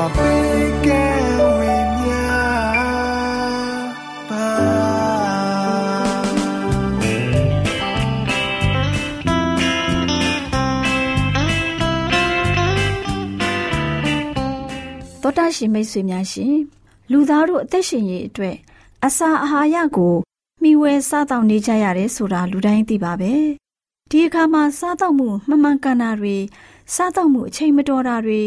တောတာရှင်မိတ်ဆွေများရှင်လူသားတို့အသက်ရှင်ရေးအတွက်အစာအာဟာရကိုမျှဝဲစားတောက်နေကြရတယ်ဆိုတာလူတိုင်းသိပါပဲဒီအခါမှာစားတောက်မှုမှန်မှန်ကန်တာတွေစားတောက်မှုအချိန်မတော်တာတွေ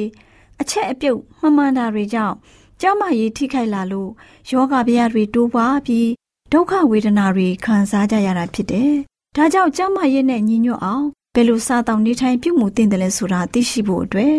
အချက်အပြုတ်မှန်မှန်တာတွေကြောင့်ကြောက်မရည်ထိခိုက်လာလို့ယောဂဗျာတွေတိုးပွားပြီးဒုက္ခဝေဒနာတွေခံစားကြရတာဖြစ်တယ်။ဒါကြောင့်ကြောက်မရည်နဲ့ညီညွတ်အောင်ဘယ်လိုစားတောက်နေထိုင်ပြုမှုသင့်တယ်လဲဆိုတာသိရှိဖို့အတွက်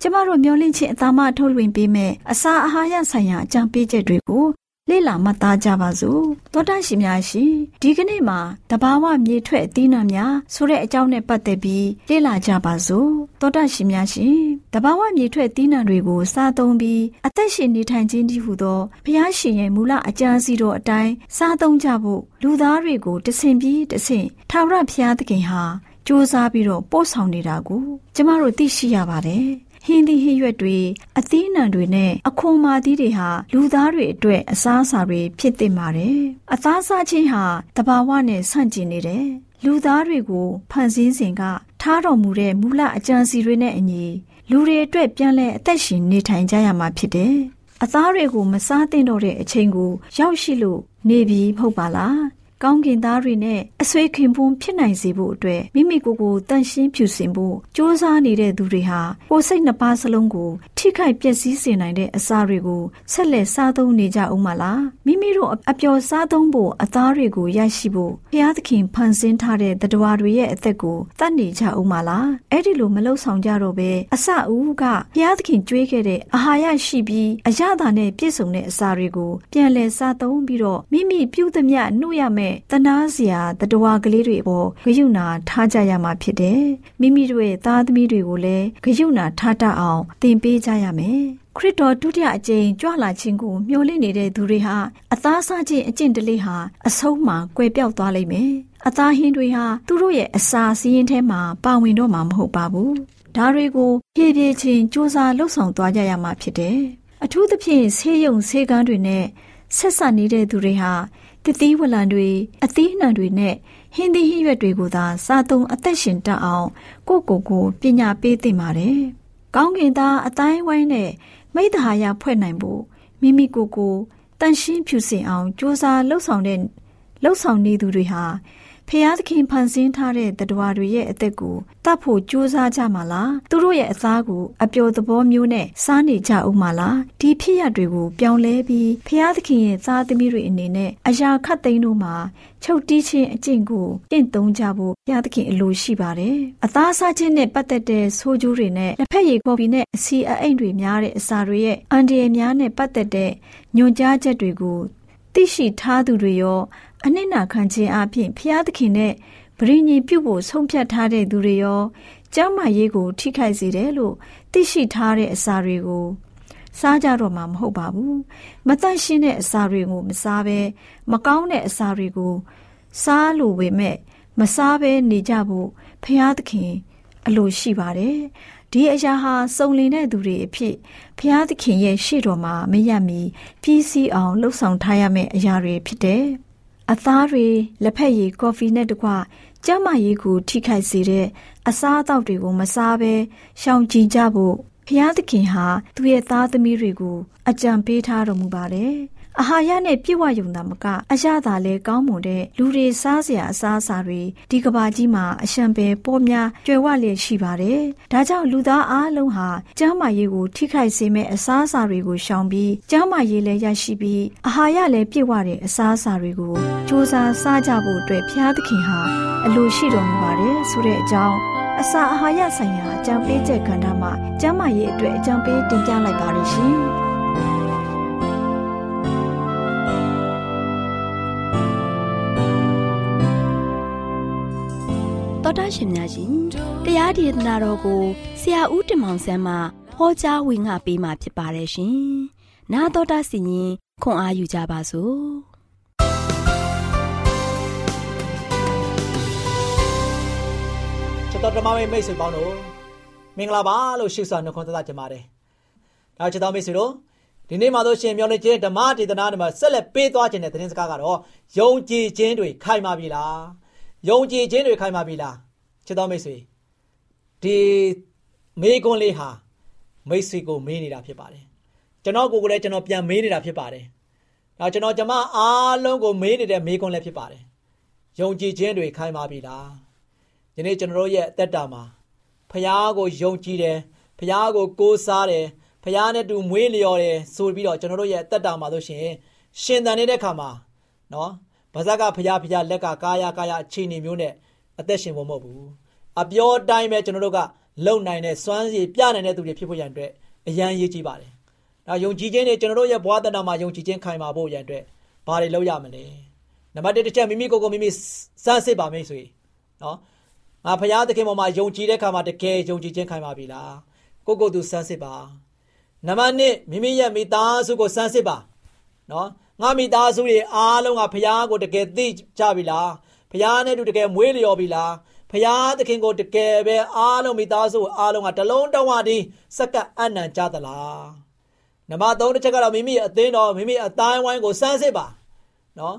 ကျမတို့မျှဝင့်ခြင်းအသားမထုတ်လွှင့်ပေးမဲ့အစာအာဟာရဆိုင်ရာအကြံပေးချက်တွေကို လေ့လာမှတ်သားကြပါစို့သောတာရှင်များရှင်ဒီကနေ့မှာတဘာဝမြေထွက်အသီးနှံများဆိုတဲ့အကြောင်းနဲ့ပတ်သက်ပြီးလေ့လာကြပါစို့သောတာရှင်များရှင်တဘာဝမြေထွက်အသီးနှံတွေကိုစားသုံးပြီးအသက်ရှင်နေထိုင်ခြင်းတည်းဟူသောဘုရားရှင်ရဲ့မူလအကြံစီတော်အတိုင်းစားသုံးကြဖို့လူသားတွေကိုတဆင်ပြီးတဆင်ထာဝရဘုရားသခင်ဟာစူးစမ်းပြီးတော့ပို့ဆောင်နေတာကိုကျမတို့သိရှိရပါတယ် ဟင်းသီးဟင်းရွက်တွေအသီးနှံတွေနဲ့အခွန်မာသီးတွေဟာလူသားတွေအတွက်အစားအစာတွေဖြစ်သင့်ပါတယ်။အသားစားခြင်းဟာတဘာဝနဲ့ဆန့်ကျင်နေတယ်။လူသားတွေကိုဖန်ဆင်းစဉ်ကထားတော်မူတဲ့မူလအကြံစီတွေနဲ့အညီလူတွေအတွက်ပြန်လဲအသက်ရှင်နေထိုင်ကြရမှာဖြစ်တယ်။အသားတွေကိုမစားသင့်တော့တဲ့အချိန်ကို ရောက်ရှိလို့နေပြီမဟုတ်ပါလား ကောင်းကင်သားတွေနဲ့အဆွေခင်ပွန်းဖြစ်နိုင်စေဖို့အတွက်မိမိကိုယ်ကိုတန်ရှင်းဖြူစင်ဖို့စ조사နေတဲ့သူတွေဟာကိုယ်စိတ်နှစ်ပါးစလုံးကိုထိခိုက်ပျက်စီးစေနိုင်တဲ့အစာတွေကိုဆက်လက်စားသုံးနေကြအောင်မလားမိမိတို့အပျော်စားသုံးဖို့အသားတွေကိုရရှိဖို့ဘုရားသခင်ဖန်ဆင်းထားတဲ့တတဝါတွေရဲ့အသက်ကိုတတ်နေကြအောင်မလားအဲ့ဒီလိုမလှုပ်ဆောင်ကြတော့ပဲအစအဦးကဘုရားသခင်ကြွေးခဲ့တဲ့အာဟာရရှိပြီးအရသာနဲ့ပြည့်စုံတဲ့အစာတွေကိုပြန်လည်စားသုံးပြီးတော့မိမိပြုသမျှနှုတ်ရမယ်တနာစရာတတဝါကလေးတွေပေါ်ဂယုဏထားကြရမှာဖြစ်တယ်။မိမိတို့ရဲ့သားသမီးတွေကိုလည်းဂယုဏထားတတ်အောင်သင်ပေးကြရမယ်။ခရစ်တော်ဒုတိယအကြိမ်ကြွလာခြင်းကိုမျှော်လင့်နေတဲ့သူတွေဟာအသားစားခြင်းအကျင့်တလေးဟာအဆုံးမှာကွယ်ပြောက်သွားလိမ့်မယ်။အသားဟင်းတွေဟာသူတို့ရဲ့အစာစီးရင်ထဲမှာပါဝင်တော့မှာမဟုတ်ပါဘူး။ဒါတွေကိုဖြည်းဖြည်းချင်းစူးစမ်းလှုပ်ဆောင်သွားကြရမှာဖြစ်တယ်။အထူးသဖြင့်ဆေးရုံဆေးကန်းတွေနဲ့ဆက်ဆက်နေတဲ့သူတွေဟာ တသီးဝလံတွေအသီးနှံတွေနဲ့ဟင်းသီးဟင်းရွက်တွေကိုသာစားသုံးအသက်ရှင်တတ်အောင်ကိုကိုကိုပညာပေးသင့်ပါတယ်။ကောင်းကင်သားအတိုင်းဝိုင်းနဲ့မိတ္တဟာယဖွဲ့နိုင်ဖို့မိမိကိုကိုတန်ရှင်းဖြူစင်အောင်ကြိုးစားလှုပ်ဆောင်တဲ့လှုပ်ဆောင်နေသူတွေဟာ ဖျားသခင်ဖန်ဆင်းထားတဲ့တ attva တွေရဲ့အသက်ကိုတတ်ဖို့ကြိုးစားကြမှာလားသူတို့ရဲ့အသားကိုအပျော်သဘောမျိုးနဲ့စားနေကြဦးမှာလားဒီဖြစ်ရတွေကိုပြောင်းလဲပြီးဖျားသခင်ရဲ့သားသမီးတွေအနေနဲ့အရာခတ်သိမ်းတို့မှာချုပ်တီးခြင်းအကျင့်ကိုတင့်သုံးကြဖို့ဘုရားသခင်အလိုရှိပါတယ်။အသားစားခြင်းနဲ့ပတ်သက်တဲ့ဆိုးကျိုးတွေနဲ့လက်ဖက်ရည်ကော်ဖီနဲ့အစီအအိမ်တွေများတဲ့အစာတွေရဲ့အန်ဒီရများနဲ့ပတ်သက်တဲ့ညွှန်ကြားချက်တွေကိုသိရှိထားသူတွေရော အနစ်နာခံခြင်းအပြင်ဖျားသခင်နဲ့ဗြိညင်ပြုတ်ဖို့ဆုံးဖြတ်ထားတဲ့သူတွေရောကျမ်းမာရေးကိုထိခိုက်စေတယ်လို့သိရှိထားတဲ့အစာတွေကို စားကြတော့မှာမဟုတ်ပါဘူးမတန့်ရှင်းတဲ့အစာတွေကိုမစားဘဲမကောင်းတဲ့အစာတွေကို စားလို့ဝေမဲ့မစားဘဲနေကြဖို့ဖျားသခင် အလိုရှိပါတယ်ဒီအရာဟာစုံလင်တဲ့သူတွေအဖြစ်ဖျားသခင်ရဲ့ရှေ့တော်မှာမရမီပြည်စည်းအောင်လှုပ်ဆောင်ထားရမယ့်အရာတွေဖြစ်တယ်။ အသားတွေလက်ဖက်ရည်ကော်ဖီနဲ့တကွကျန်းမာရေးကိုထိခိုက်စေတဲ့အစားအသောက်တွေကိုမစားဘဲရှောင်ကြဉ်ကြဖို့ဖျားသခင်ဟာသူ့ရဲ့သားသမီးတွေကို အကြံပေးထားတော်မူပါတယ်။ အာဟာရနဲ့ပြည့်ဝယုံတာမကအရသာလဲကောင်းမွန်တဲ့လူတွေစားစရာအစားအစာတွေဒီကဘာကြီးမှာအရှံပဲပေါ်များကျွယ်ဝလျက်ရှိပါတယ်။ဒါကြောင့်လူသားအားလုံးဟာကျန်းမာရေးကိုထိခိုက်စေမဲ့အစားအစာတွေကိုရှောင်ပြီးကျန်းမာရေးလည်းရရှိပြီးအာဟာရလည်းပြည့်ဝတဲ့အစားအစာတွေကိုစူးစမ်းစားကြဖို့အတွက်ဖျားသခင်ဟာအလိုရှိတော်မူပါတယ်ဆိုတဲ့အကြောင်းအစာအာဟာရဆိုင်ရာအကြံပေးချက်ကဏ္ဍမှာကျန်းမာရေးအတွက်အကြံပေးတင်ပြလိုက်ပါရရှင်။ တော်တာရှင်များရှင်တရားဒေသနာတော်ကိုဆရာဦးတင်မောင်ဆန်းမှဟောကြားဝင်ငါပေးมาဖြစ်ပါတယ်ရှင်။နာတော်တာစီရင်ခွန်အားယူကြပါစို့။ချစ်တော်ဓမ္မမိတ်ဆွေပေါင်းတို့မင်္ဂလာပါလို့ရှိစွာနှုတ်ခွန်းသက်ကြပါတယ်။ဒါချစ်တော်မိတ်ဆွေတို့ဒီနေ့မှာတော့ရှင်ပြောနေခြင်းဓမ္မဒေသနာတွေမှာဆက်လက်ပေးသွားခြင်းတဲ့သတင်းစကားကတော့ယုံကြည်ခြင်းတွေခိုင်မာပြီလား။ ယုံကြည်ခြင်းတွေခိုင်မာပြီလားချစ်တော်မိတ်ဆွေဒီမေးခွန်းလေးဟာမိတ်ဆွေကိုမေးနေတာဖြစ်ပါတယ်ကျွန်တော်ကိုယ်ကိုလည်းကျွန်တော်ပြန်မေးနေတာဖြစ်ပါတယ်ဒါကျွန်တော်ကျမအားလုံးကိုမေးနေတဲ့မေးခွန်းလည်းဖြစ်ပါတယ်ယုံကြည်ခြင်းတွေခိုင်မာပြီလားဒီနေ့ကျွန်တော်တို့ရဲ့အသက်တာမှာဖခင်ကိုယုံကြည်တယ်ဖခင်ကိုကိုးစားတယ်ဖခင်နဲ့တူမွေးလျော်တယ်ဆိုပြီးတော့ကျွန်တော်တို့ရဲ့အသက်တာမှာဆိုရှင်ရှင်သန်နေတဲ့ခါမှာနော် ဗဇက်ကဖျားဖျားလက်ကကာယကာယအခြေအနေမျိုးနဲ့အသက်ရှင်ဖို့မဟုတ်ဘူးအပြောတိုင်းပဲကျွန်တော်တို့ကလုံနိုင်တဲ့စွမ်းရည်ပြနိုင်တဲ့သူတွေဖြစ်ဖို့ရန်အတွက်အရန်ရေးကြည့်ပါတယ်ဒါယုံကြည်ခြင်းနဲ့ကျွန်တော်တို့ရဲ့ဘဝတဏ္ဍာမှာယုံကြည်ခြင်းခိုင်မာဖို့ရန်အတွက်ဘာတွေလုပ်ရမလဲနံပါတ်1တစ်ချက်မိမိကိုယ်ကိုမိမိစမ်းစစ်ပါမိတ်ဆွေနော်ငါဖရာသခင်ပေါ်မှာယုံကြည်တဲ့ခါမှာတကယ်ယုံကြည်ခြင်းခိုင်မာပြီလားကိုကိုသူစမ်းစစ်ပါနံပါတ်2မိမိရဲ့မိသားစုကိုစမ်းစစ်ပါနော် ငါမိသားစုတွေအားလုံးကဖခင်ကိုတကယ်သိကြပြီလားဖခင်နဲ့တူတကယ်မွေးလျော်ပြီလားဖခင်သခင်ကိုတကယ်ပဲအားလုံးမိသားစုအားလုံးကတလုံးတဝတီစက္ကအနံ့ကြသလားနံပါတ်3တစ်ချက်ကတော့မိမိအသင်းတော်မိမိအတိုင်းဝိုင်းကိုစမ်းစစ်ပါနော်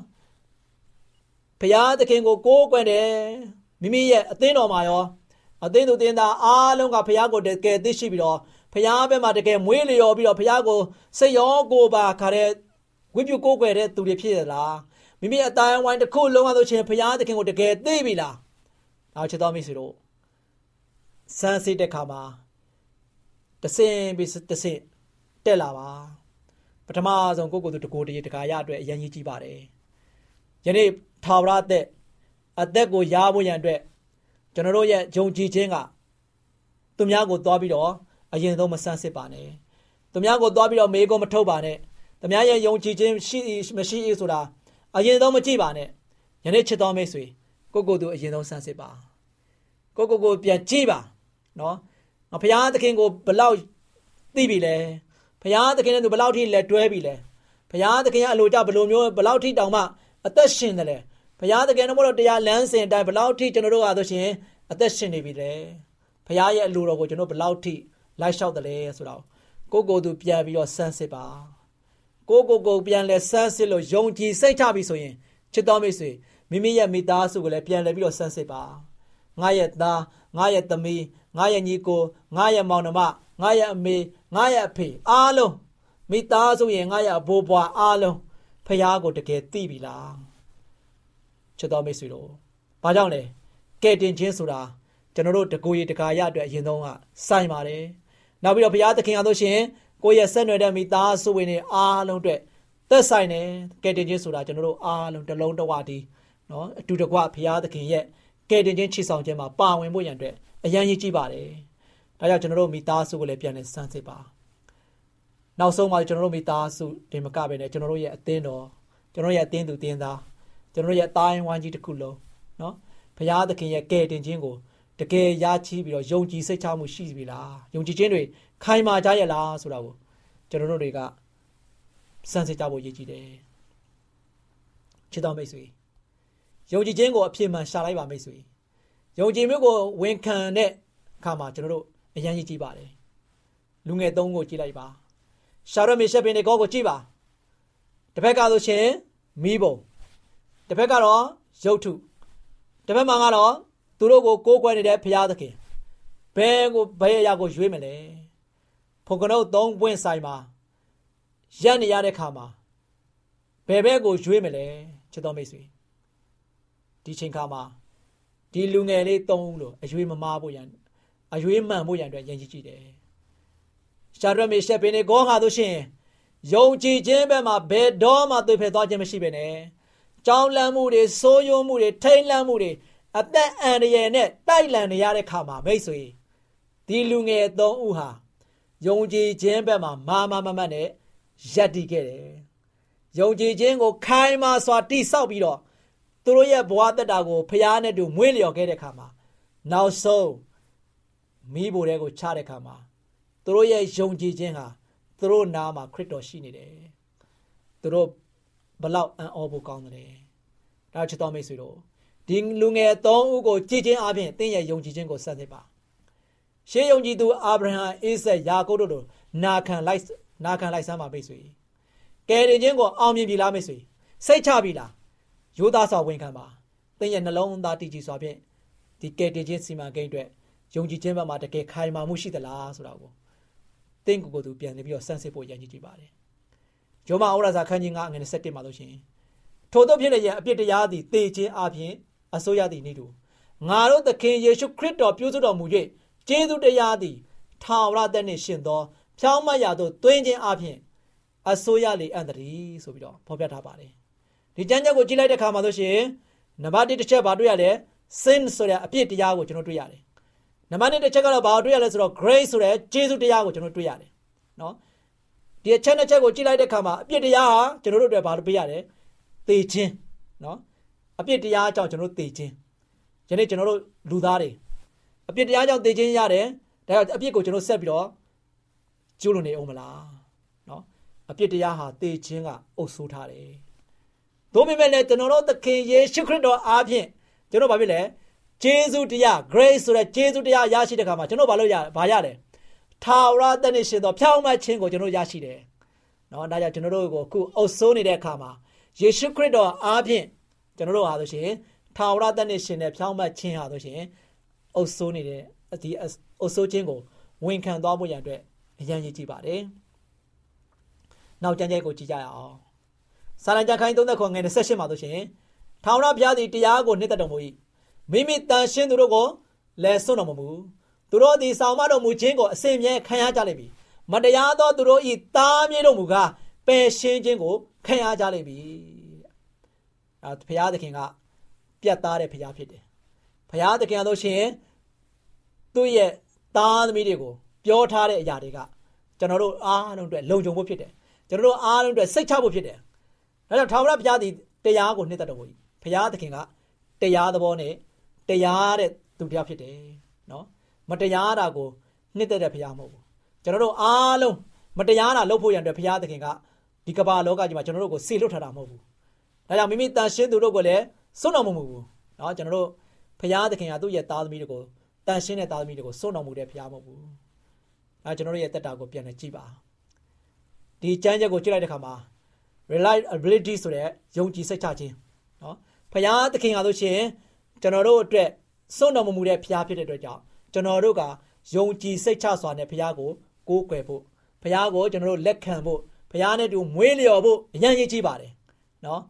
ဖခင်သခင်ကိုကိုးကွယ်တယ်မိမိရဲ့အသင်းတော်မှာရောအသင်းသူအသင်းသားအားလုံးကဖခင်ကိုတကယ်သိရှိပြီးတော့ဖခင်ဘက်မှာတကယ်မွေးလျော်ပြီးတော့ဖခင်ကိုစိတ်ရောကိုယ်ပါခါတဲ့ ဝိပုကိုးကွယ်တဲ့သူတွေဖြစ်ရလားမိမိအတိုင်းဝိုင်းတစ်ခုလုံးဝဆိုချင်းဘုရားသခင်ကိုတကယ်သိပြီလားနောက်ချစ်တော်မိတ်ဆွေတို့စမ်းစစ်တဲ့ခါမှာတဆင်ပြီးတဆင်တက်လာပါပထမဆုံးကိုကိုသူတကိုတရေတကာရအတွက်အရင်ကြီးကြည့်ပါတယ်ယနေ့ထာဝရအသက်အသက်ကိုရဖို့ရန်အတွက်ကျွန်တော်တို့ရဲ့ဂျုံကြည်ခြင်းကသူများကိုသွားပြီးတော့အရင်ဆုံးမဆန်းစစ်ပါနဲ့သူများကိုသွားပြီးတော့မေးခွန်းမထုတ်ပါနဲ့။ တမန်ရဲ့ယုံကြည်ခြင်းရှိမရှိအေးဆိုတာအရင်ဆုံးမကြည့်ပါနဲ့။ယနေ့ချစ်တော်မိတ်ဆွေကိုကိုသူအရင်ဆုံးဆန်းစစ်ပါ။ကိုကိုကိုပြန်ကြည့်ပါနော်။ငါဘုရားသခင်ကိုဘလောက်သိပြီလဲ။ဘုရားသခင်နဲ့သူဘလောက်ထိလက်တွဲပြီလဲ။ဘုရားသခင်ရဲ့အလိုကြဘလို့မျိုးဘလောက်ထိတောင်မှအသက်ရှင်တယ်လဲ။ဘုရားသခင်တို့ဘလို့တရားလမ်းစဉ်အတိုင်းဘလောက်ထိကျွန်တော်တို့ကဆိုရှင်အသက်ရှင်နေပြီလဲ။ဘုရားရဲ့အလိုတော်ကိုကျွန်တော်ဘလောက်ထိလိုက်လျှောက်တယ်လဲဆိုတော့ကိုကိုသူပြန်ပြီးတော့ဆန်းစစ်ပါ။ ကိုကိုကိုပြန်လဲဆန်းစစ်လို့ယုံကြည်စိတ်ချပြီဆိုရင်ချစ်တော်မိတ်ဆွေမိမိရဲ့မိသားစုကိုလည်းပြန်လဲပြီးတော့ဆန်းစစ်ပါငါရဲ့သားငါရဲ့သမီးငါရဲ့ညီကိုငါရဲ့မောင်နှမငါရဲ့အမေငါရဲ့အဖေအားလုံးမိသားစုရင်ငါရဲ့အဘိုးဘွားအားလုံးဖះကိုတကယ်သိပြီလားချစ်တော်မိတ်ဆွေတို့ဘာကြောင့်လဲကဲတင်ခြင်းဆိုတာကျွန်တော်တို့တကူရီတကာရအတွက်အရင်ဆုံးကစိုင်ပါတယ်နောက်ပြီးတော့ဘုရားသခင်အားလို့ရှင် ကိုယ့်ရဲ့ဆက်နွယ်တဲ့မိသားစုဝင်တွေအားလုံးအတွက်သက်ဆိုင်တယ်ကယ်တင်ခြင်းဆိုတာကျွန်တော်တို့အားလုံးတစ်လုံးတစ်ဝတီနော်အတူတကွဘုရားသခင်ရဲ့ကယ်တင်ခြင်းချီဆောင်ခြင်းမှာပါဝင်ဖို့ရန်အတွက်အရန်ကြီးကြည့်ပါတယ်။ဒါကြောင့်ကျွန်တော်တို့မိသားစုကိုလည်းပြန်လည်စမ်းစစ်ပါ။နောက်ဆုံးမှာကျွန်တော်တို့မိသားစုတင်မကပဲနဲ့ကျွန်တော်တို့ရဲ့အသင်းတော်ကျွန်တော်ရဲ့အသင်းသူအသင်းသားကျွန်တော်ရဲ့အတိုင်းဝိုင်းကြီးတစ်ခုလုံးနော်ဘုရားသခင်ရဲ့ကယ်တင်ခြင်းကို တကယ်ရရှိပြီးတော့ယုံကြည်စိတ်ချမှုရှိပြီလားယုံကြည်ခြင်းတွေခိုင်မာကြရဲ့လားဆိုတာကိုကျွန်တော်တို့တွေကစမ်းစစ်ကြဖို့ရည်ကြည်တယ်ချစ်တော်မိတ်ဆွေယုံကြည်ခြင်းကိုအပြည့်မှန်ရှာလိုက်ပါမိတ်ဆွေယုံကြည်မှုကိုဝန်ခံတဲ့အခါမှာကျွန်တော်တို့အရန်ရည်ကြည်ပါတယ်လူငယ်သုံးကိုကြည့်လိုက်ပါရှာရမေရှက်ပင်တွေကိုကိုကြည့်ပါတစ်ဖက်ကဆိုရှင်မိဘုံတစ်ဖက်ကတော့ရုပ်ထုတစ်ဖက်မှာကတော့ သူတို့ကိုကိုးကွယ်နေတဲ့ဘုရားသခင်ဘယ်ကိုဘယ်အရာကိုရွေးမလဲဖုန်ကနုတ်သုံးပွင့်ဆိုင်မှာရက်နေရတဲ့ခါမှာဘယ်ဘက်ကိုရွေးမလဲချစ်တော်မိတ်ဆွေဒီချိန်ခါမှာဒီလူငယ်လေးသုံးလို့အရွေးမမားဖို့ရန်အရွေးမှန်ဖို့ရန်အတွက်ရည်ကြည်တယ်ရှာရမေရှက်ပင်နေကောဟာတို့ရှင်ယုံကြည်ခြင်းဘက်မှာဘယ်တော့မှသွေးဖယ်သွားခြင်းမရှိပဲနဲ့ကြောင်းလန့်မှုတွေဆိုးယုံမှုတွေထိမ့်လန့်မှုတွေ အသက်အန္တရာယ်နဲ့တိုက်လန်နေရတဲ့ခါမှာမိတ်ဆွေဒီလူငယ်သုံးဦးဟာယုံကြည်ခြင်းဘက်မှာမာမာမမတ်နဲ့ရပ်တည်ခဲ့တယ်။ယုံကြည်ခြင်းကိုခိုင်မာစွာတိဆောက်ပြီးတော့သူတို့ရဲ့ဘဝတက်တာကိုဖျားနဲ့တူမွေးလျော်ခဲ့တဲ့ခါမှာနောက်ဆုံးမိဘတွေကိုချတဲ့ခါမှာသူတို့ရဲ့ယုံကြည်ခြင်းဟာသူတို့နားမှာခရစ်တော်ရှိနေတယ်။သူတို့ဘလောက်အံ့ဩဖို့ကောင်းတယ်။ဒါချစ်တော်မိတ်ဆွေတို့ ဒီလူငယ်သုံးဦးကိုကြည်ချင်းအပြင်တင်းရဲ့ယုံကြည်ခြင်းကိုဆက်စစ်ပါရှေးယုံကြည်သူအာဗြဟံအိဆက်ယာကုပ်တို့တို့နာခံလိုက်နာခံလိုက်စမ်းပါမိတ်ဆွေကယ်တင်ခြင်းကိုအောင်မြင်ပြီလားမိတ်ဆွေစိတ်ချပြီလားယောသားစွာဝန်ခံပါတင်းရဲ့နှလုံးသားတည်ကြည်စွာဖြင့်ဒီကယ်တင်ခြင်းစီမံကိန်းအတွက်ယုံကြည်ခြင်းဘက်မှာတကယ်ခိုင်မာမှုရှိသလားဆိုတာကိုတင်းကိုယ်ကိုယ်သူပြန်နေပြီးတော့စမ်းစစ်ဖို့ရည်ကြည်ကြည့်ပါတယ်ယောမဩရစာခန်းကြီး9ငွေ27မှာလို့ရှိရင်ထို့သောဖြစ်လျက်အပြစ်တရားသည်တေခြင်းအပြင် အစိုးရသည်နိတူငါတို့သခင်ယေရှုခရစ်တော်ပြုစုတော်မူ၍ကျေးဇူးတရားသည်ထာဝရသက်နှင့်ရှင်သော ဖြောင်းမတ်ရာသို့တွင်ခြင်းအပြင်အစိုးရလေအံ့တည်းဆိုပြီးတော့ဖော်ပြထားပါတယ်ဒီကျမ်းချက်ကိုကြည့်လိုက်တဲ့အခါမှာဆိုရှင်နံပါတ်1တစ်ချက်ဘာတွေ့ရလဲ sin ဆိုတဲ့အပြစ်တရားကိုကျွန်တော်တွေ့ရတယ်နံပါတ်2တစ်ချက်ကတော့ဘာတွေ့ရလဲဆိုတော့ grace ဆိုတဲ့ကျေးဇူးတရားကိုကျွန်တော်တွေ့ရတယ်နော်ဒီအချက်နှစ်ချက်ကိုကြည့်လိုက်တဲ့အခါမှာအပြစ်တရားဟာကျွန်တော်တို့အတွက်ဘာလို့ပေးရလဲသေခြင်းနော် အပြစ်တရားကြောင့်ကျွန်တော်တို့သေခြင်းယနေ့ကျွန်တော်တို့လူသားတွေအပြစ်တရားကြောင့်သေခြင်းရတယ်ဒါကြောင့်အပြစ်ကိုကျွန်တော်ဆက်ပြီးတော့ကျူးလွန်နေအောင်မလားနော်အပြစ်တရားဟာသေခြင်းကအုပ်ဆိုးထားတယ်သို့ပေမဲ့လည်းကျွန်တော်တို့သခင်ယေရှုခရစ်တော်အားဖြင့်ကျွန်တော်ဘာဖြစ်လဲဂျေဇုတရား grace ဆိုတဲ့ဂျေဇုတရားရရှိတဲ့ခါမှာကျွန်တော်ဘာလို့ရဘာရတယ်ထာဝရတန်ရှင်သောဖြောင်းမခြင်းကိုကျွန်တော်ရရှိတယ်နော်ဒါကြောင့်ကျွန်တော်တို့ကိုအခုအုပ်ဆိုးနေတဲ့အခါမှာယေရှုခရစ်တော်အားဖြင့် ကျွန်တော်တို့ဟာဆိုရှင်ထာဝရတတ်နဲ့ရှင်တဲ့ဖြောင်းမတ်ခြင်းဟာဆိုရှင်အုပ်ဆိုးနေတဲ့အဒီအုပ်ဆိုးခြင်းကိုဝန်ခံသွားဖို့ရန်အတွက်အရန်ရည်ကြည့်ပါတယ်။နောက်ကြမ်းကြဲကိုကြည့်ကြရအောင်။စာလံကြခိုင်း30ခွန်ငယ်28မှာဆိုရှင်ထာဝရဘုရားသည်တရားကိုနှစ်သက်တော်မူ၏မိမိတန်ရှင်းသူတို့ကိုလည်းစွန့်တော်မမူသူတို့သည်ဆောင်မတော်မူခြင်းကိုအစဉ်မြဲခံရကြလိမ့်မည်မတရားသောသူတို့၏တားမြဲတော်မူကားပယ်ရှင်းခြင်းကိုခံရကြလိမ့်မည် အဲဘုရားသခင်ကပြတ်သားတဲ့ဘုရားဖြစ်တယ်ဘုရားသခင်ဆိုရှင်သူ့ရဲ့သားသမီးတွေကိုပြောထားတဲ့အရာတွေကကျွန်တော်တို့အားလုံးအတွက်လုံခြုံဖို့ဖြစ်တယ်ကျွန်တော်တို့အားလုံးအတွက်စိတ်ချဖို့ဖြစ်တယ်ဒါကြောင့်ထာဝရဘုရားသည်တရားကိုနှစ်သက်တော်မူ၏ဘုရားသခင်ကတရားသဘောနဲ့တရားတဲ့သူတရားဖြစ်တယ်နော်မတရားတာကိုနှစ်သက်တဲ့ဘုရားမဟုတ်ဘူးကျွန်တော်တို့အားလုံးမတရားတာလုပ်ဖို့ရန်အတွက်ဘုရားသခင်ကဒီကမ္ဘာလောကကြီးမှာကျွန်တော်တို့ကိုစေလွတ်ထားတာမဟုတ်ဘူး ။ဒါကြောင့်မိမိတန်ရှင်းသူတို့ကိုလည်းစွန့်တော်မမူဘူး။နော်ကျွန်တော်တို့ဖရာသခင်ကသူ့ရဲ့သားသမီးတွေကိုတန်ရှင်းတဲ့သားသမီးတွေကိုစွန့်တော်မူတဲ့ဖရာမဟုတ်ဘူး။ဒါကျွန်တော်တို့ရဲ့တက်တာကိုပြန်လည်ကြည့်ပါ။ဒီကြမ်းချက်ကိုကြည့်လိုက်တဲ့အခါမှာ reliability ဆိုတဲ့ယုံကြည်စိတ်ချခြင်းနော်ဖရာသခင်ကဆိုရှင်ကျွန်တော်တို့အတွက်စွန့်တော်မမူတဲ့ဖရာဖြစ်တဲ့အတွက်ကြောင့်ကျွန်တော်တို့ကယုံကြည်စိတ်ချစွာနဲ့ဖရာကိုကိုးကွယ်ဖို့ဖရာကိုကျွန်တော်တို့လက်ခံဖို့ဖရာနဲ့တူမွေးလျော်ဖို့အရန်ရည်ကြီးပါတယ်နော်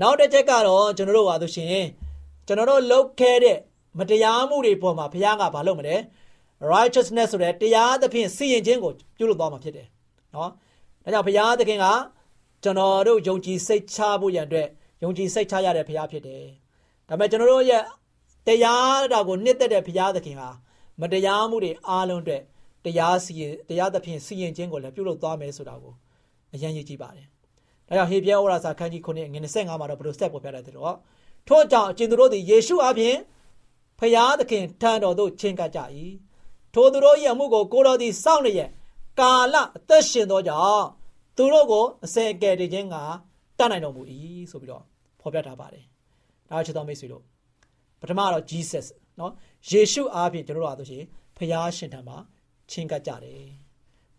နောက်တစ်ချက်ကတော့ကျွန်တော်တို့ပါဆိုရှင်ကျွန်တော်တို့လုပ်ခဲ့တဲ့မတရားမှုတွေပေါ်မှာဘုရားကဘာလုပ်မလဲ righteousness ဆိုတဲ့တရားသဖြင့်စီရင်ခြင်းကိုပြုလုပ်သွားမှာဖြစ်တယ်နော်ဒါကြောင့်ဘုရားသခင်ကကျွန်တော်တို့ယုံကြည်စိတ်ချဖို့ရန်အတွက်ယုံကြည်စိတ်ချရတဲ့ဘုရားဖြစ်တယ်ဒါပေမဲ့ကျွန်တော်တို့ရဲ့တရားတော်ကိုနှစ်သက်တဲ့ဘုရားသခင်ဟာမတရားမှုတွေအားလုံးအတွက်တရားစီရင်တရားသဖြင့်စီရင်ခြင်းကိုလည်းပြုလုပ်သွားမယ်ဆိုတာကိုအရင်ရည်ကြည့်ပါတယ် ဒါကြောင့်ဟေပြဲဩရာစာခန်းကြီး9ငွေ25မှာတော့ဘယ်လိုဆက်ပေါ်ပြတယ်ဆိုတော့ထို့ကြောင့်အကျဉ်သူတို့သည်ယေရှုအပြင် ဖျားသခင်ထံတော်သို့ချဉ်ကပ်ကြ၏ထိုသူတို့၏အမှုကိုကိုတော်သည်စောင့်လျက်ကာလအသက်ရှင်သောကြောင့်သူတို့ကိုအစင်အကယ်တည်းချင်းကတတ်နိုင်တော်မူ၏ဆိုပြီးတော့ဖော်ပြထားပါတယ်ဒါချစ်တော်မိတ်ဆွေတို့ပထမတော့ Jesus เนาะယေရှုအားဖြင့်ကျွန်တော်တို့အားဆိုရှင်ဖျားရှင်ထံမှာချဉ်ကပ်ကြတယ်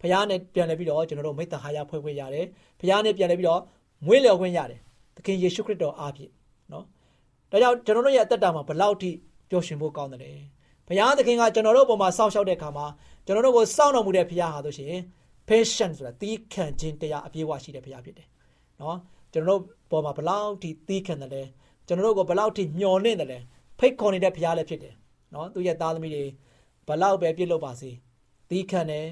ဘုရားနဲ့ပြန်လဲပြီးတော့ကျွန်တော်တို့မိတ္တဟာယဖွဲ့ခွင့်ရတယ်ဘုရားနဲ့ပြန်လဲပြီးတော့မွေးလျော်ခွင့်ရတယ်သခင်ယေရှုခရစ်တော်အားဖြင့်နော်ဒါကြောင့်ကျွန်တော်တို့ရဲ့အသက်တာမှာဘလောက်ထိပျော်ရွှင်ဖို့ကောင်းတယ်လဲဘုရားသခင်ကကျွန်တော်တို့အပေါ်မှာစောင့်ရှောက်တဲ့အခါမှာကျွန်တော်တို့ကိုစောင့်တော်မူတဲ့ဘုရားဟာဆိုရှင် patient ဆိုတာသီးခံခြင်းတရားအပြည့်အဝရှိတဲ့ဘုရားဖြစ်တယ်နော်ကျွန်တော်တို့ပေါ်မှာဘလောက်ထိသီးခံတယ်လဲကျွန်တော်တို့ကိုဘလောက်ထိမျှော်လင့်တယ်လဲဖိတ်ခေါ်နေတဲ့ဘုရားလည်းဖြစ်တယ်နော်သူရဲ့သားသမီးတွေဘလောက်ပဲပြစ်လို့ပါစေသီးခံတယ်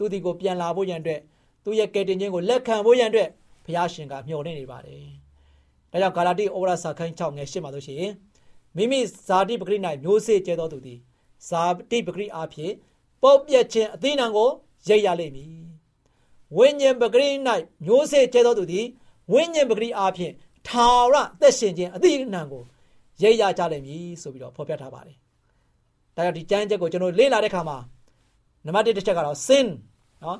သူဒီကိုပြန်လာဖို့ရန်အတွက်သူရဲ့ကယ်တင်ခြင်းကိုလက်ခံဖို့ရန်အတွက်ဘုရားရှင်ကမျှော်လင့်နေပါတယ်ဒါကြောင့်ဂါလာတိဩဝါဒစာခန်း6ငယ်8မှာဆိုရှင်မိမိဇာတိပဂရိ၌မျိုးစေ့ကျဲသောသူသည်ဇာတိပဂရိအဖြစ်ပုတ်ပြက်ခြင်းအသီးနှံကိုရိပ်ရလိမ့်မည်ဝိညာဉ်ပဂရိ၌မျိုးစေ့ကျဲသောသူသည်ဝိညာဉ်ပဂရိအဖြစ်ထာဝရအသက်ရှင်ခြင်းအသီးနှံကိုရိပ်ရကြလိမ့်မည်ဆိုပြီးတော့ဖော်ပြထားပါတယ်ဒါကြောင့်ဒီကျမ်းချက်ကိုကျွန်တော်လေ့လာတဲ့အခါမှာနံပါတ်1တစ်ချက်ကတော့ sin နော်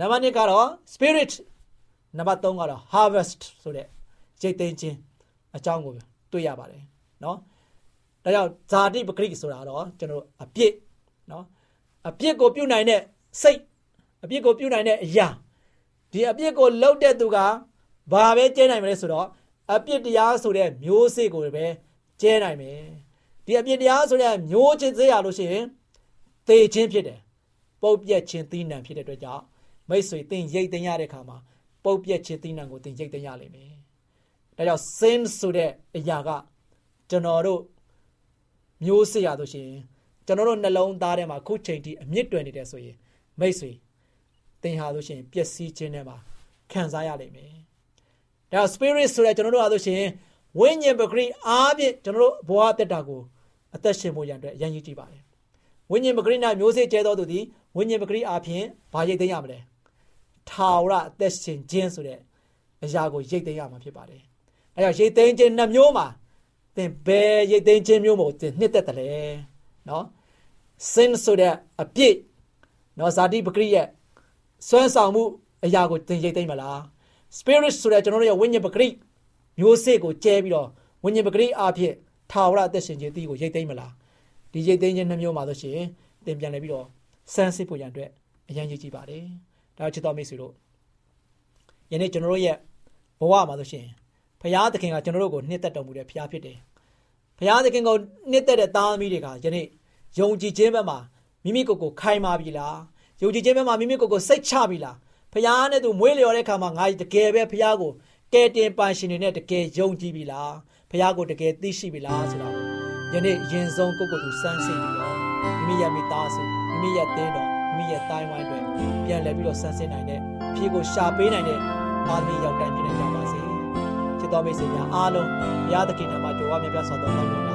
နံပါတ်2ကတော့ spirit နံပါတ်3ကတော့ harvest ဆိုတဲ့ရိတ်သိမ်းခြင်းအကြောင်းကိုတွေ့ရပါတယ်နော်ဒါကြောင့်ဇာတိပဂရိဆိုတာတော့ကျွန်တော်အပြစ်နော်အပြစ်ကိုပြုနိုင်တဲ့စိတ်အပြစ်ကိုပြုနိုင်တဲ့အရာဒီအပြစ်ကိုလှုပ်တဲ့သူကဘာပဲကျဲနိုင်မလဲဆိုတော့အပြစ်တရားဆိုတဲ့မျိုးစေ့ကိုပဲကျဲနိုင်မယ်ဒီအပြစ်တရားဆိုတဲ့မျိုးချင်းစေးရလို့ရှိရင်သေခြင်းဖြစ်တယ် ပုတ်ပြက်ခြင်းသီးနှံဖြစ်တဲ့အတွက်ကြောင့်မိတ်ဆွေသင်ရိတ်သိမ်းရတဲ့အခါမှာပုတ်ပြက်ခြင်းသီးနှံကိုသင်ရိတ်သိမ်းရလိမ့်မယ်ဒါကြောင့် sin ဆိုတဲ့အရာကကျွန်တော်တို့မျိုးစေ့ရလို့ရှိရင်ကျွန်တော်တို့နှလုံးသားထဲမှာခုချိန်ထိအမြင့်တွယ်နေတယ်ဆိုရင်မိတ်ဆွေသင်ဟာလို့ရှိရင်ပျက်စီးခြင်းထဲမှာခံစားရလိမ့်မယ်။ဒါ spirit ဆိုတဲ့ကျွန်တော်တို့ဟာလို့ရှိရင်ဝိညာဉ်ပဂရိအားဖြင့်ကျွန်တော်တို့ဘဝတက်တာကိုအသက်ရှင်ဖို့ရန်အတွက်အရင်ကြီးကြည့်ပါတယ်။ဝိညာဉ်ပဂရိနာမျိုးစေ့ကျဲသောသူသည် ဝိညာဉ်ပဂရိအားဖြင့်ဘာရိတ်သိမ်းရမလဲ။ထာဝရအသက်ရှင်ခြင်းဆိုတဲ့အရာကိုရိတ်သိမ်းရမှာဖြစ်ပါတယ်။အဲဒါရိတ်သိမ်းခြင်းနှမျိုးမှာသင်ဘယ်ရိတ်သိမ်းခြင်းမျိုးမို့သင်နှစ်သက်တယ်လဲနော် sin ဆိုတဲ့အပြစ်နော်ဇာတိပဂရိရဲ့စွမ်းဆောင်မှုအရာကိုသင်ရိတ်သိမ်းမလား spirit ဆိုတဲ့ကျွန်တော်တို့ရဲ့ဝိညာဉ်ပဂရိမျိုးစေ့ကိုကျဲပြီးတော့ဝိညာဉ်ပဂရိအဖြစ်ထာဝရအသက်ရှင်ခြင်းအသီးကိုရိတ်သိမ်းမလားဒီရိတ်သိမ်းခြင်းနှမျိုးမှာဆိုရှင်သင်ပြန်လဲပြီးတော့ စမ်းစစ်ဖို့ရန်အတွက်အရင်ကြီးကြည့်ပါတယ်ဒါချစ်တော်မိတ်ဆွေတို့ယနေ့ကျွန်တော်တို့ရဲ့ဘဝမှာဆိုရှင်ဖရာသခင်ကကျွန်တော်တို့ကိုနှစ်သက်တော်မူတဲ့ဖရာဖြစ်တယ်။ဖရာသခင်ကိုနှစ်သက်တဲ့သားသမီးတွေကယနေ့ယုံကြည်ခြင်းဘက်မှာမိမိကိုယ်ကိုခိုင်မာပြီလား။ယုံကြည်ခြင်းဘက်မှာမိမိကိုယ်ကိုစိတ်ချပြီလား။ဖရာနဲ့သူမွေးလျော်တဲ့အခါမှာငါတကယ်ပဲဖရာကိုကဲတင်ပန်ရှင်နေနဲ့တကယ်ယုံကြည်ပြီလား။ဖရာကိုတကယ်သိရှိပြီလားဆိုတာကိုယနေ့ရင်ဆုံးကိုယ့်ကိုယ်သူစမ်းစစ်ပြီးတော့မိမိရဲ့မိသားစု မိမိရဲ့တင်းတော်မိမိရဲ့တိုင်းဝိုင်းတွေပြန်လည်ပြီးတော့စမ်းစစ်နိုင်တဲ့အဖြေကိုရှာပေးနိုင်တဲ့အာသမီရောက်တိုင်းဖြစ်နေကြပါစေ။တော်မိတ်ဆွေများအားလုံးဘုရားသခင်နာမကြွားမြတ်ပြစွာသောကောင်း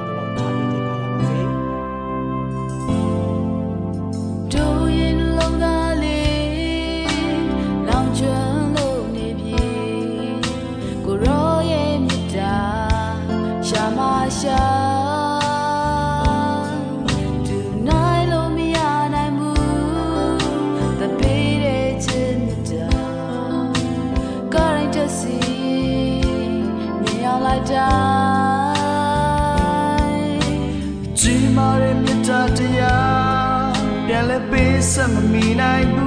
မီ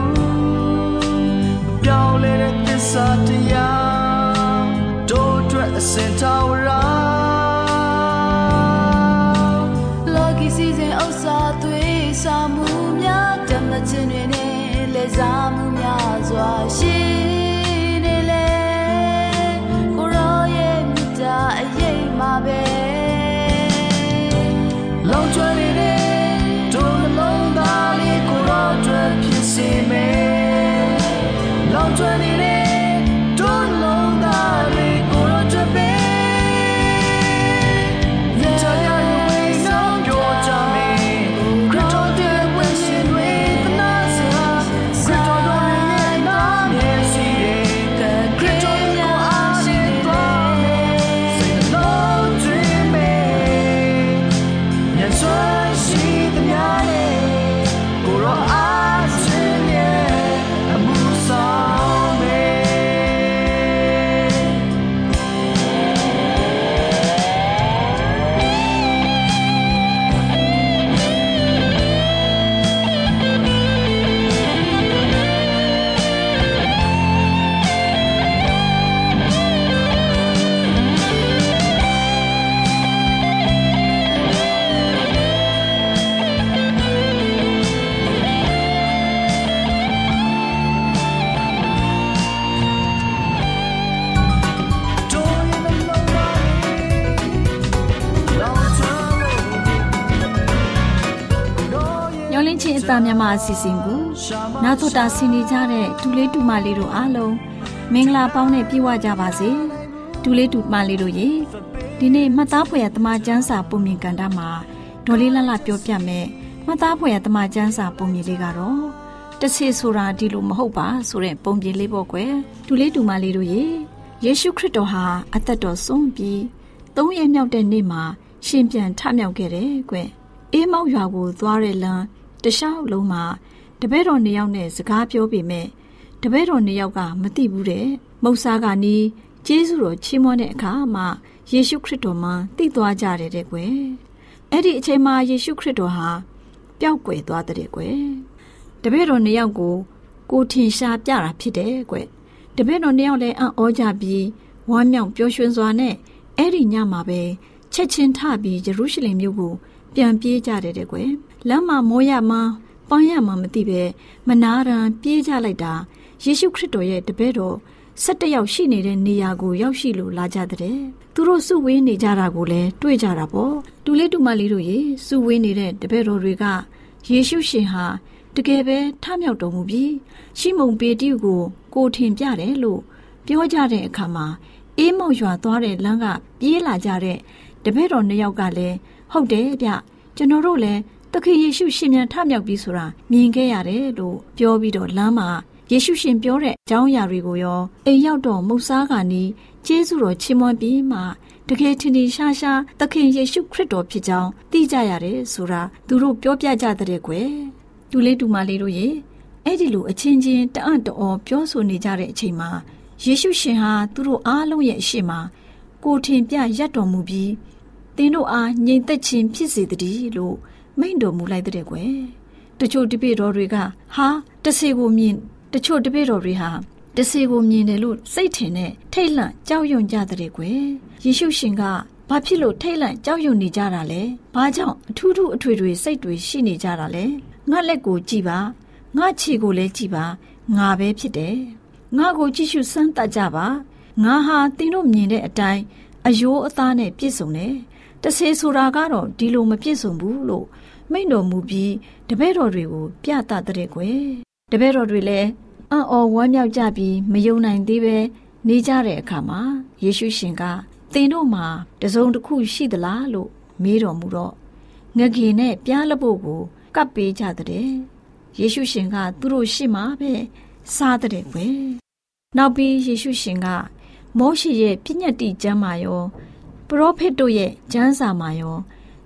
င်းအသားမြန်မာအစီအစဉ်ကိုနာတော်တာဆင်နေကြတဲ့ဒူလေးတူမလေးတို့အားလုံးမင်္ဂလာပေါင်းနဲ့ပြည့်ဝကြပါစေဒူလေးတူမလေးတို့ရေဒီနေ့မှတ်သားဖွယ်တမချန်းစာပုံမြင်ကန်တာမှာဒေါ်လေးလှလှပြောပြမယ်မှတ်သားဖွယ်တမချန်းစာပုံမြင်လေးကတော့တချေဆိုတာဒီလိုမဟုတ်ပါဆိုတဲ့ပုံပြင်လေးပေါ့ကွယ်ဒူလေးတူမလေးတို့ရေယေရှုခရစ်တော်ဟာအသက်တော်ဆုံးပြီးသုံးရက်မြောက်တဲ့နေ့မှာရှင်ပြန်ထမြောက်ခဲ့တယ်ကွအေးမောက်ရွာကိုသွားတဲ့လမ်း တခြားလုံးမှာတပည့်တော်နှစ်ယောက်နဲ့စကားပြောပေမဲ့တပည့်တော်နှစ်ယောက်ကမသိဘူးတဲ့မုတ်စားကနီးကျေးဇူးတော်ချီးမွမ်းတဲ့အခါမှာယေရှုခရစ်တော်မှသိသွားကြတယ်တဲ့ကွယ်အဲ့ဒီအချိန်မှာယေရှုခရစ်တော်ဟာပျောက်ကွယ်သွားတဲ့ကွယ်တပည့်တော်နှစ်ယောက်ကိုကိုထင်ရှားပြတာဖြစ်တယ်ကွယ်တပည့်တော်နှစ်ယောက်လည်းအံ့ဩကြပြီးဝမ်းမြောက်ပျော်ရွှင်စွာနဲ့အဲ့ဒီညမှာပဲချက်ချင်းထပြီးယေရုရှလင်မြို့ကိုပြန်ပြေးကြတယ်တဲ့ကွယ် လမ်းမှာမောရမပန်းရမမသိပဲမနာရန်ပြေးကြလိုက်တာယေရှုခရစ်တော်ရဲ့တပည့်တော်၁၁ယောက်ရှိနေတဲ့နေရာကိုရောက်ရှိလို့လာကြတဲ့သူတို့စုဝေးနေကြတာကိုလည်းတွေ့ကြတာပေါ့တူလေးတူမလေးတို့ရေစုဝေးနေတဲ့တပည့်တော်တွေကယေရှုရှင်ဟာတကယ်ပဲထမြောက်တော်မူပြီးရှီမုန်ပေတရုကို ကိုထင်ပြတယ်လို့ပြောကြတဲ့အခါမှာအေးမောက်ရွာသွားတဲ့လမ်းကပြေးလာကြတဲ့တပည့်တော်နှစ်ယောက်ကလည်းဟုတ်တယ်ဗျကျွန်တော်တို့လည်း သခင်ယေရှုရှင်မြန်ထမြောက်ပြီဆိုတာမြင်ခဲ့ရတယ်လို့ပြောပြီးတော့လမ်းမှာယေရှုရှင်ပြောတဲ့အကြောင်းအရာတွေကိုရောအိမ်ရောက်တော့မုတ်စားကနီးကျေးဇူးတော်ချီးမွမ်းပြီးမှတကယ်ထင်ထင်ရှားရှားသခင်ယေရှုခရစ်တော်ဖြစ်ကြောင်းသိကြရတယ်ဆိုတာသူတို့ပြောပြကြတဲ့ကွယ်တူလေးတူမလေးတို့ရေအဲ့ဒီလိုအချင်းချင်းတအံ့တော်ပြောဆိုနေကြတဲ့အချိန်မှာယေရှုရှင်ဟာသူတို့အားလုံးရဲ့အရှိမကိုထင်ပြရက်တော်မူပြီးသင်တို့အားငြိမ်သက်ခြင်းဖြစ်စေတည်းလို့ မိန့်တော်မူလိုက်တဲ့ကွယ်တချို့တပည့်တော်တွေကဟာတဆေကိုမြင်တချို့တပည့်တော်တွေဟာတဆေကိုမြင်တယ်လို့စိတ်ထင်နဲ့ထိတ်လန့်ကြောက်ရွံ့ကြတဲ့ကွယ်ယေရှုရှင်ကဘာဖြစ်လို့ထိတ်လန့်ကြောက်ရွံ့နေကြတာလဲဘာကြောင့်အထူးထူးအထွေထွေစိတ်တွေရှိနေကြတာလဲငါလက်ကိုကြည့်ပါငါခြေကိုလည်းကြည့်ပါငါပဲဖြစ်တယ်ငါကိုကြည့်ရှုစမ်းသပ်ကြပါငါဟာသင်တို့မြင်တဲ့အတိုင်းအယိုးအသားနဲ့ပြည့်စုံတယ်တဆေဆိုတာကတော့ဒီလိုမပြည့်စုံဘူးလို့ မိန့်တော်မူပြီးတပည့်တော်တွေကို ပြသတဲ့ကွယ်တပည့်တော်တွေလည်းအံ့ဩဝမ်းမြောက်ကြပြီးမယုံနိုင်သေးပဲနေကြတဲ့အခါမှာယေရှုရှင်ကသင်တို့မှာတစုံတစ်ခုရှိသလားလို့မေးတော်မူတော့ငကေနဲ့ပြားလပုတ်ကိုကပ်ပေးကြတဲ့ယေရှုရှင်ကသူတို့ရှိမှပဲစားတဲ့ကွယ်နောက်ပြီးယေရှုရှင်ကမောရှိရဲ့ပြည့်ညတ်တိကျမ်းမာရော ပရောဖက်တို့ရဲ့ကျမ်းစာမှာရော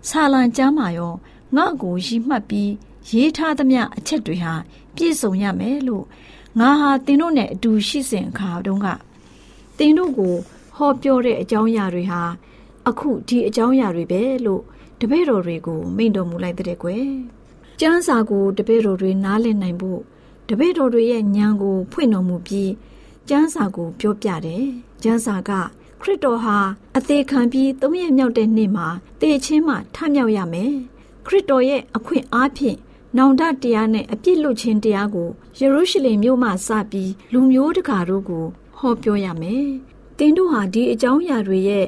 ဆာလံကျမ်းမှာရော ငါ့ကိုရီမှတ်ပြီးရေးထားသမျှအချက်တွေဟာပြည့်စုံရမယ်လို့ငါဟာသင်တို့နဲ့အတူရှိစဉ်အခါတုန်းကသင်တို့ကိုဟောပြောတဲ့အကြောင်းအရာတွေဟာအခုဒီအကြောင်းအရာတွေပဲလို့တပည့်တော်တွေကိုမိန့်တော်မူလိုက်တဲ့ကွယ်ကျမ်းစာကိုတပည့်တော်တွေနားလည်နိုင်ဖို့တပည့်တော်တွေရဲ့ဉာဏ်ကိုဖွင့်တော်မူပြီးကျမ်းစာကိုပြောပြတယ်ကျမ်းစာကခရစ်တော်ဟာအသေးခံပြီးသုံးရမြောက်တဲ့နေ့မှာတေချင်းမှထမြောက်ရမယ် ခရစ်တော်ရဲ့အခွင့်အားဖြင့်နောင်တတရားနဲ့အပြစ်လွတ်ခြင်းတရားကိုယေရုရှလင်မြို့မှစပြီးလူမျိုးတကာတို့ကိုဟောပြောရမယ်။တင်းတို့ဟာဒီအကြောင်းအရာတွေရဲ့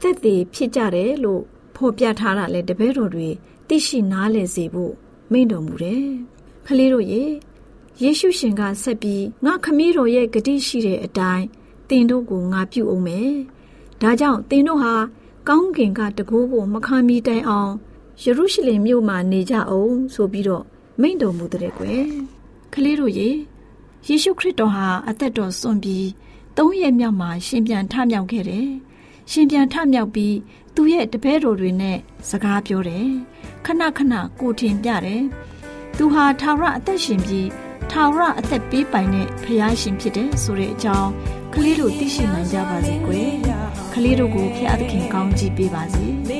သက်သေဖြစ်ကြတယ်လို့ဖော်ပြထားတာလေတပည့်တော်တွေသိရှိနားလည်စေဖို့မိန့်တော်မူတယ်။ခလေးတို့ရေယေရှုရှင်ကဆက်ပြီးငါခမည်းတော်ရဲ့ဂတိရှိတဲ့အတိုင်းတင်တို့ကိုငါပြုအောင်မယ်။ဒါကြောင့်တင်တို့ဟာကောင်းကင်ကတကိုးကိုမခံမီတိုင်အောင် ယေရုရှလင်မြို့မှာနေကြအောင်ဆိုပြီးတော့မိန့်တော်မူတဲ့ကွယ်ကလေးတို့ရေယေရှုခရစ်တော်ဟာအသက်တော်စွန့်ပြီးသုံးရက်မြောက်မှာရှင်ပြန်ထမြောက်ခဲ့တယ်ရှင်ပြန်ထမြောက်ပြီးသူရဲ့တပည့်တော်တွေနဲ့စကားပြောတယ်ခဏခဏကိုထင်ပြတယ်သူဟာထာဝရအသက်ရှင်ပြီးထာဝရအသက်ပေးပိုင်တဲ့ဖခင်ရှင်ဖြစ်တယ်ဆိုတဲ့အကြောင်းကလေးတို့သိရှိနိုင်ကြပါစေကွယ်ကလေးတို့ကိုဖခင်သခင်ကောင်းချီးပေးပါစေ